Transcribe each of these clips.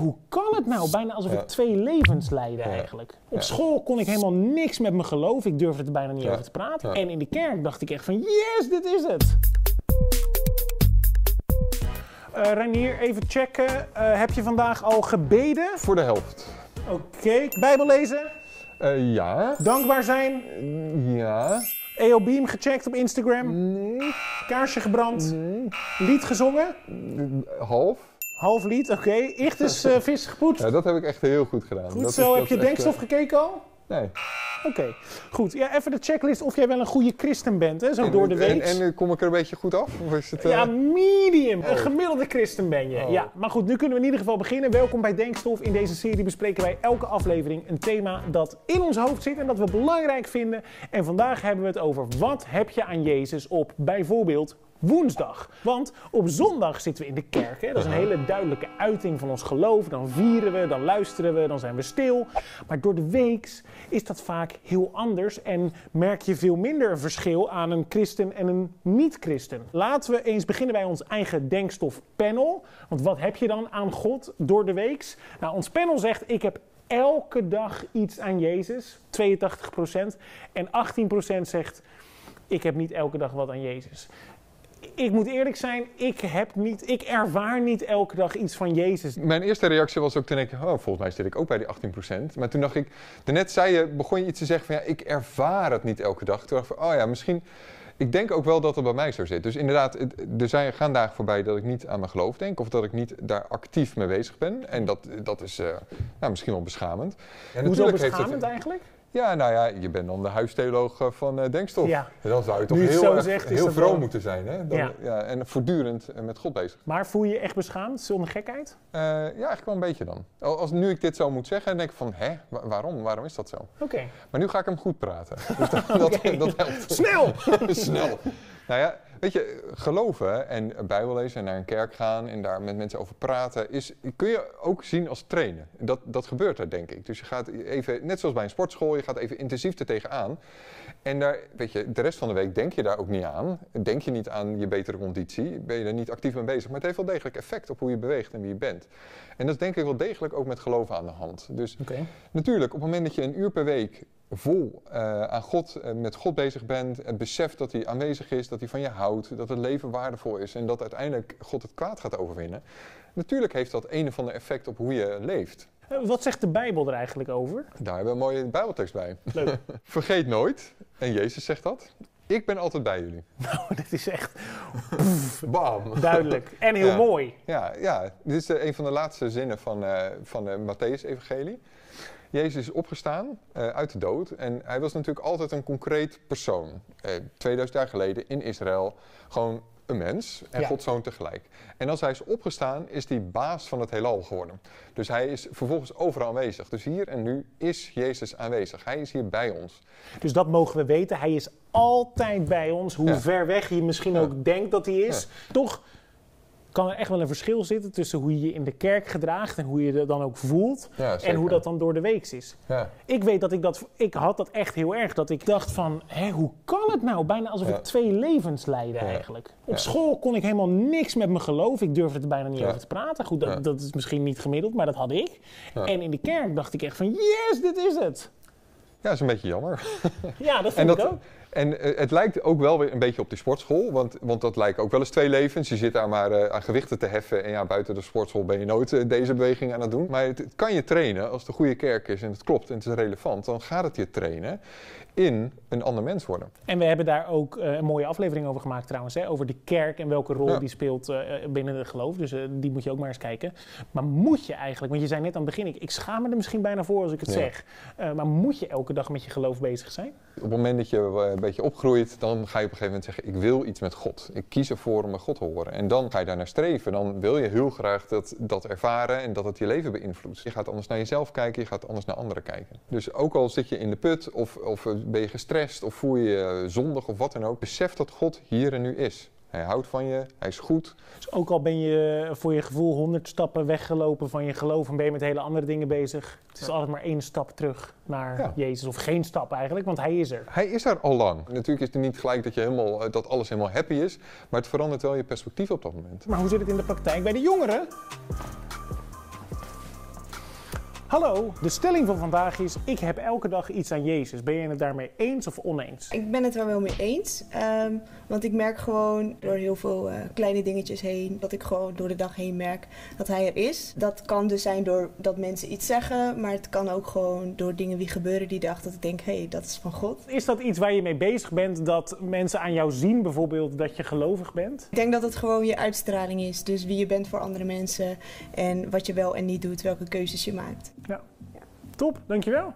Hoe kan het nou? Bijna alsof Ja. ik twee levens leidde eigenlijk. Op school kon ik helemaal niks met mijn geloof. Ik durfde er bijna niet over te praten. En in de kerk dacht ik echt van yes, dit is het. Reinier, even checken. Eh, heb je vandaag al gebeden? Voor de helft. Oké. Bijbel lezen? Eh, ja. Dankbaar zijn? Ja. EO Beam gecheckt op Instagram? Nee. Kaarsje gebrand? Nee. Lied gezongen? Half. Half lied, oké. Ichtes eh vis gepoetst? Ja, dat heb ik echt heel goed gedaan. Goed dat zo. is- heb je is echt, denkstof gekeken al? eh, Nee. Oké, goed. Ja, even de checklist of jij wel een goede christen bent, hè? zo En- door de week. En, en eh, kom ik er een beetje goed af? Of is het, eh, Ja, medium. Een gemiddelde christen ben je. Oh. Ja, maar goed, nu kunnen we in ieder geval beginnen. Welkom bij Denkstof. In deze serie bespreken wij elke aflevering een thema dat in ons hoofd zit en dat we belangrijk vinden. En vandaag hebben we het over wat heb je aan Jezus op bijvoorbeeld woensdag. Want op zondag zitten we in de kerk. Hè? Dat is een hele duidelijke uiting van ons geloof. Dan vieren we, dan luisteren we, dan zijn we stil. Maar door de weeks is dat vaak heel anders en merk je veel minder verschil aan een christen en een niet-christen. Laten we eens beginnen bij ons eigen denkstofpanel. Want wat heb je dan aan God door de weeks? Nou, ons panel zegt: ik heb elke dag iets aan Jezus, 82%. En 18% zegt: ik heb niet elke dag wat aan Jezus. Ik moet eerlijk zijn, ik, heb niet, ik ervaar niet elke dag iets van Jezus. Mijn eerste reactie was ook toen ik, oh, volgens mij zit ik ook bij die 18%. Maar toen dacht ik, daarnet zei je, begon je iets te zeggen van ja, ik ervaar het niet elke dag. Toen dacht ik van, oh ja, misschien, ik denk ook wel dat het bij mij zo zit. Dus inderdaad, er zijn, gaan dagen voorbij dat ik niet aan mijn geloof denk of dat ik niet daar actief mee bezig ben. En dat, dat is eh, nou, misschien wel beschamend. En Hoezo heeft beschamend het- eigenlijk? Ja, nou ja, je bent dan de huistheoloog eh, van eh, Denkstof. Ja. Dan zou je toch heel, zo erg- zegt, is heel vroom wel- moeten zijn. Hè? Dan, Ja. ja. en voortdurend eh, met God bezig. Maar voel je je echt beschaamd, zonder gekheid? Eh, ja, eigenlijk wel een beetje dan. Al- Als nu ik dit zo moet zeggen, dan denk ik van, hè, wa- waarom? Waarom is dat zo? Oké. Maar nu ga ik hem goed praten. Dus dat, dat, dat helpt. Snel! Snel. Nou ja, weet je, geloven en Bijbel lezen en naar een kerk gaan en daar met mensen over praten, is, kun je ook zien als trainen. Dat, dat gebeurt er, denk ik. Dus je gaat even, net zoals bij een sportschool, je gaat even intensief er tegenaan. En daar, weet je, de rest van de week denk je daar ook niet aan. Denk je niet aan je betere conditie, ben je er niet actief mee bezig. Maar het heeft wel degelijk effect op hoe je beweegt en wie je bent. En dat is denk ik wel degelijk ook met geloven aan de hand. Dus. Natuurlijk, op het moment dat je een uur per week vol eh, aan God, eh, met God bezig bent, het beseft dat hij aanwezig is, dat hij van je houdt, dat het leven waardevol is en dat uiteindelijk God het kwaad gaat overwinnen. Natuurlijk heeft dat een of ander effect op hoe je leeft. Eh, Wat zegt de Bijbel er eigenlijk over? Daar hebben we een mooie Bijbeltekst bij. Leuk. Vergeet nooit, en Jezus zegt dat, ik ben altijd bij jullie. nou, dit is echt Bam! duidelijk. En heel Ja. mooi. Ja, ja, dit is een van de laatste zinnen van, van de Matthäus-evangelie. Jezus is opgestaan eh, uit de dood en hij was natuurlijk altijd een concreet persoon. Eh, 2000 jaar geleden in Israël gewoon een mens en Ja. Gods zoon tegelijk. En als hij is opgestaan, is hij baas van het heelal geworden. Dus hij is vervolgens overal aanwezig. Dus hier en nu is Jezus aanwezig. Hij is hier bij ons. Dus dat mogen we weten. Hij is altijd bij ons. Hoe Ja. ver weg je misschien Ja. ook denkt dat hij is. Toch kan er echt wel een verschil zitten tussen hoe je je in de kerk gedraagt en hoe je je dan ook voelt. Ja, en hoe dat dan door de weeks is. Ja. Ik weet dat ik dat, ik had dat echt heel erg. Dat ik dacht van, hé, hoe kan het nou? Bijna alsof Ja. ik twee levens leidde eigenlijk. Op school kon ik helemaal niks met mijn geloof. Ik durfde er bijna niet over te praten. Goed, dat, dat is misschien niet gemiddeld, maar dat had ik. En in de kerk dacht ik echt van, yes, dit is het. ja, dat is een beetje jammer. Ja, dat En, vond ik dat, ook. En eh, het lijkt ook wel weer een beetje op die sportschool, want, want dat lijkt ook wel eens twee levens. Je zit daar maar eh, aan gewichten te heffen en ja, buiten de sportschool ben je nooit eh, deze beweging aan het doen. Maar het, het kan je trainen als de goede kerk is en het klopt en het is relevant, dan gaat het je trainen in een ander mens worden. En we hebben daar ook een mooie aflevering over gemaakt trouwens. Hè, over de kerk en welke rol Ja. die speelt binnen het geloof. Dus die moet je ook maar eens kijken. Maar moet je eigenlijk, want je zei net aan het begin... ik, ik schaam me er misschien bijna voor als ik het Ja. zeg. Maar moet je elke dag met je geloof bezig zijn? Op het moment dat je eh, een beetje opgroeit, dan ga je op een gegeven moment zeggen: Ik wil iets met God. Ik kies ervoor om met God te horen. En dan ga je daar naar streven. Dan wil je heel graag dat, dat ervaren en dat het je leven beïnvloedt. Je gaat anders naar jezelf kijken, je gaat anders naar anderen kijken. Dus ook al zit je in de put, of, of eh, ben je gestrest, of voel je je zondig of wat dan ook, besef dat God hier en nu is. Hij houdt van je, hij is goed. Dus ook al ben je voor je gevoel honderd stappen weggelopen van je geloof... en ben je met hele andere dingen bezig... het is altijd maar één stap terug naar Ja. Jezus. Of geen stap eigenlijk, want hij is er. Hij is er al lang. Natuurlijk is het niet gelijk dat, je helemaal, eh, dat alles helemaal happy is, maar het verandert wel je perspectief op dat moment. Maar hoe zit het in de praktijk bij de jongeren? Hallo, de stelling van vandaag is: ik heb elke dag iets aan Jezus. Ben je het daarmee eens of oneens? Ik ben het er wel mee eens. ehm, want ik merk gewoon door heel veel eh, kleine dingetjes heen, dat ik gewoon door de dag heen merk dat hij er is. Dat kan dus zijn door dat mensen iets zeggen, maar het kan ook gewoon door dingen die gebeuren die dag dat ik denk, hé, hey, dat is van God. Is dat iets waar je mee bezig bent dat mensen aan jou zien, bijvoorbeeld dat je gelovig bent? Ik denk dat het gewoon je uitstraling is. Dus wie je bent voor andere mensen en wat je wel en niet doet, welke keuzes je maakt. Top, dankjewel.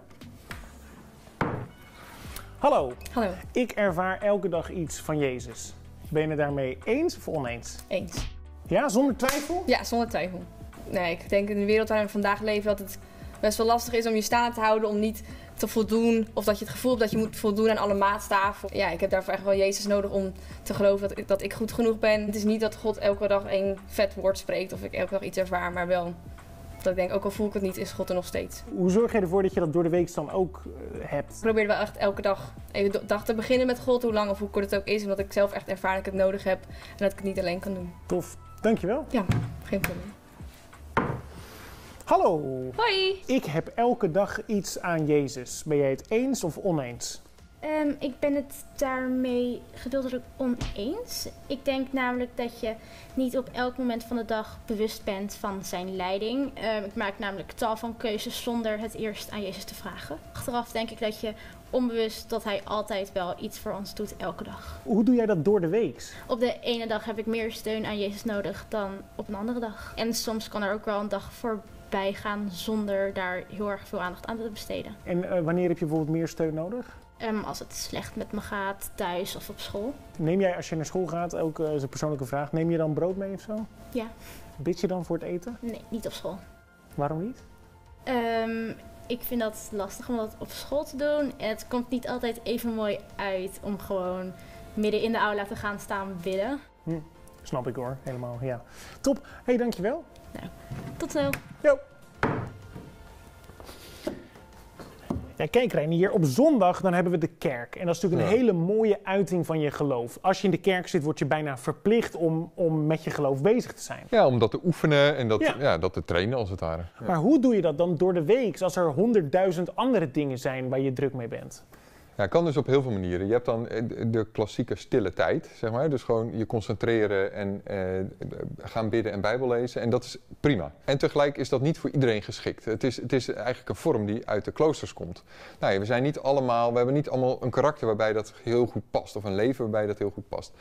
Hallo, Hallo, ik ervaar elke dag iets van Jezus. Ben je het daarmee eens of oneens? eens. Ja, zonder twijfel? Ja, zonder twijfel. Nee, ik denk in de wereld waarin we vandaag leven dat het best wel lastig is om je staande te houden, om niet te voldoen. Of dat je het gevoel hebt dat je moet voldoen aan alle maatstaven. Ja, ik heb daarvoor echt wel Jezus nodig om te geloven dat ik, dat ik goed genoeg ben. Het is niet dat God elke dag een vet woord spreekt of ik elke dag iets ervaar, maar wel dat ik denk, ook al voel ik het niet, is God er nog steeds. Hoe zorg je ervoor dat je dat door de week dan ook eh, hebt? Ik probeer wel echt elke dag even de dag te beginnen met God, hoe lang of hoe kort het ook is. Omdat ik zelf echt ervaar dat ik het nodig heb en dat ik het niet alleen kan doen. Tof, dankjewel. Ja, geen probleem. Hallo, Hoi, ik heb elke dag iets aan Jezus. Ben jij het eens of oneens? Ehm, ik ben het daarmee gedeeltelijk oneens. Ik denk namelijk dat je niet op elk moment van de dag bewust bent van zijn leiding. Ehm, ik maak namelijk tal van keuzes zonder het eerst aan Jezus te vragen. Achteraf denk ik dat je onbewust dat hij altijd wel iets voor ons doet elke dag. Hoe doe jij dat door de week? Op de ene dag heb ik meer steun aan Jezus nodig dan op een andere dag. En soms kan er ook wel een dag voorbij gaan zonder daar heel erg veel aandacht aan te besteden. En eh, wanneer heb je bijvoorbeeld meer steun nodig? Ehm, als het slecht met me gaat, thuis of op school. Neem jij als je naar school gaat, ook eh, is een persoonlijke vraag, neem je dan brood mee of zo? Ja. Bid je dan voor het eten? Nee, niet op school. Waarom niet? Ehm, ik vind dat lastig om dat op school te doen. En het komt niet altijd even mooi uit om gewoon midden in de aula te gaan staan bidden. Snap ik hoor, helemaal, ja. Top, hé, hey, dankjewel. Tot zo. Jo. Ja, kijk Reinier, op zondag dan hebben we de kerk. En dat is natuurlijk een Ja. hele mooie uiting van je geloof. Als je in de kerk zit, word je bijna verplicht om, om met je geloof bezig te zijn. Ja, om dat te oefenen en dat, Ja. ja. dat te trainen als het ware. Ja. Maar hoe doe je dat dan door de week, als er honderdduizend andere dingen zijn waar je druk mee bent? Ja, kan dus op heel veel manieren. Je hebt dan eh, de klassieke stille tijd, zeg maar. Dus gewoon je concentreren en eh, gaan bidden en Bijbel lezen. En dat is prima. En tegelijk is dat niet voor iedereen geschikt. Het is, het is eigenlijk een vorm die uit de kloosters komt. Nou we zijn niet allemaal, we hebben niet allemaal een karakter waarbij dat heel goed past. Of een leven waarbij dat heel goed past.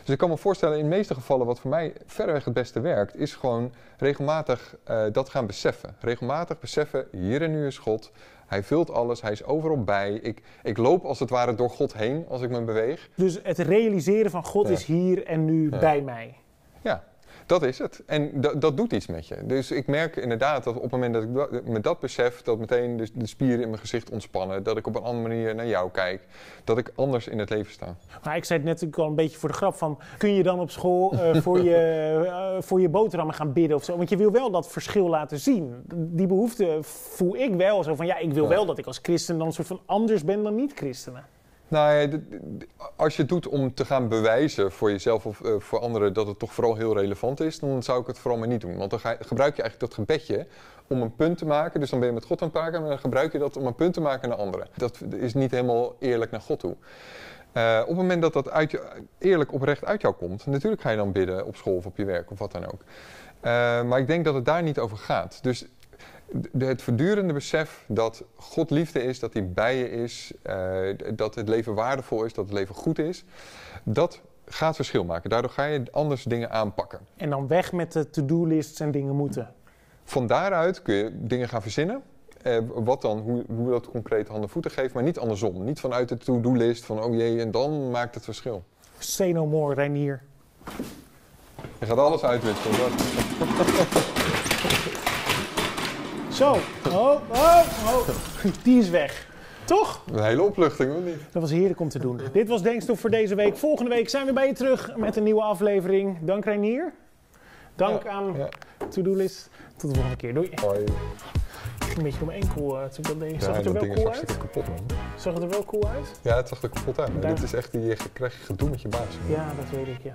Dus ik kan me voorstellen, in de meeste gevallen, wat voor mij verreweg het beste werkt, is gewoon regelmatig eh, dat gaan beseffen. Regelmatig beseffen, hier en nu is God. Hij vult alles, hij is overal bij. Ik, ik loop als het ware door God heen als ik me beweeg. Dus het realiseren van God Ja. is hier en nu Ja. bij mij. Ja, dat is het. En dat- doet iets met je. Dus ik merk inderdaad dat op het moment dat ik da- me dat besef, dat meteen de, de spieren in mijn gezicht ontspannen, dat ik op een andere manier naar jou kijk, dat ik anders in het leven sta. Maar ik zei het net natuurlijk al een beetje voor de grap van... kun je dan op school eh, voor, je, eh, voor je boterhammen gaan bidden of zo? Want je wil wel dat verschil laten zien. Die behoefte voel ik wel zo van... ja, ik wil Ja. wel dat ik als christen dan een soort van anders ben dan niet-christenen. Nou ja, als je het doet om te gaan bewijzen voor jezelf of eh, voor anderen dat het toch vooral heel relevant is, dan zou ik het vooral maar niet doen. Want dan gebruik je eigenlijk dat gebedje om een punt te maken. Dus dan ben je met God aan het praten, maar dan gebruik je dat om een punt te maken naar anderen. Dat is niet helemaal eerlijk naar God toe. Eh, op het moment dat dat uit je, eerlijk oprecht uit jou komt, natuurlijk ga je dan bidden op school of op je werk of wat dan ook. Eh, maar ik denk dat het daar niet over gaat. Dus de- het voortdurende besef dat God liefde is, dat hij bij je is, eh, dat het leven waardevol is, dat het leven goed is, dat gaat verschil maken. Daardoor ga je anders dingen aanpakken. En dan weg met de to-do-lists en dingen moeten. Van daaruit kun je dingen gaan verzinnen. eh, wat dan, hoe, hoe dat concreet handen en voeten geeft, maar niet andersom. Niet vanuit de to-do-list van oh jee, en dan maakt het verschil. Say no more, Reinier. Je gaat alles uitwisselen. Zo. Oh, oh, oh. Die is weg. Toch? Een hele opluchting, hoor niet? Dat was heerlijk om te doen. Dit was Denkstof voor deze week. Volgende week zijn we bij je terug met een nieuwe aflevering. Dank Reinier. Dank Ja, aan ja. To-Do-list. Tot de volgende keer. Doei. Hoi. Een beetje om enkel. eh, dat deed. Zag Ja, het er wel cool uit? kapot, man. Zag het er wel cool uit? Ja, het zag er kapot uit. Maar Daar- dit is echt, die, je krijg je gedoe met je baas. Ja, dat weet ik, ja.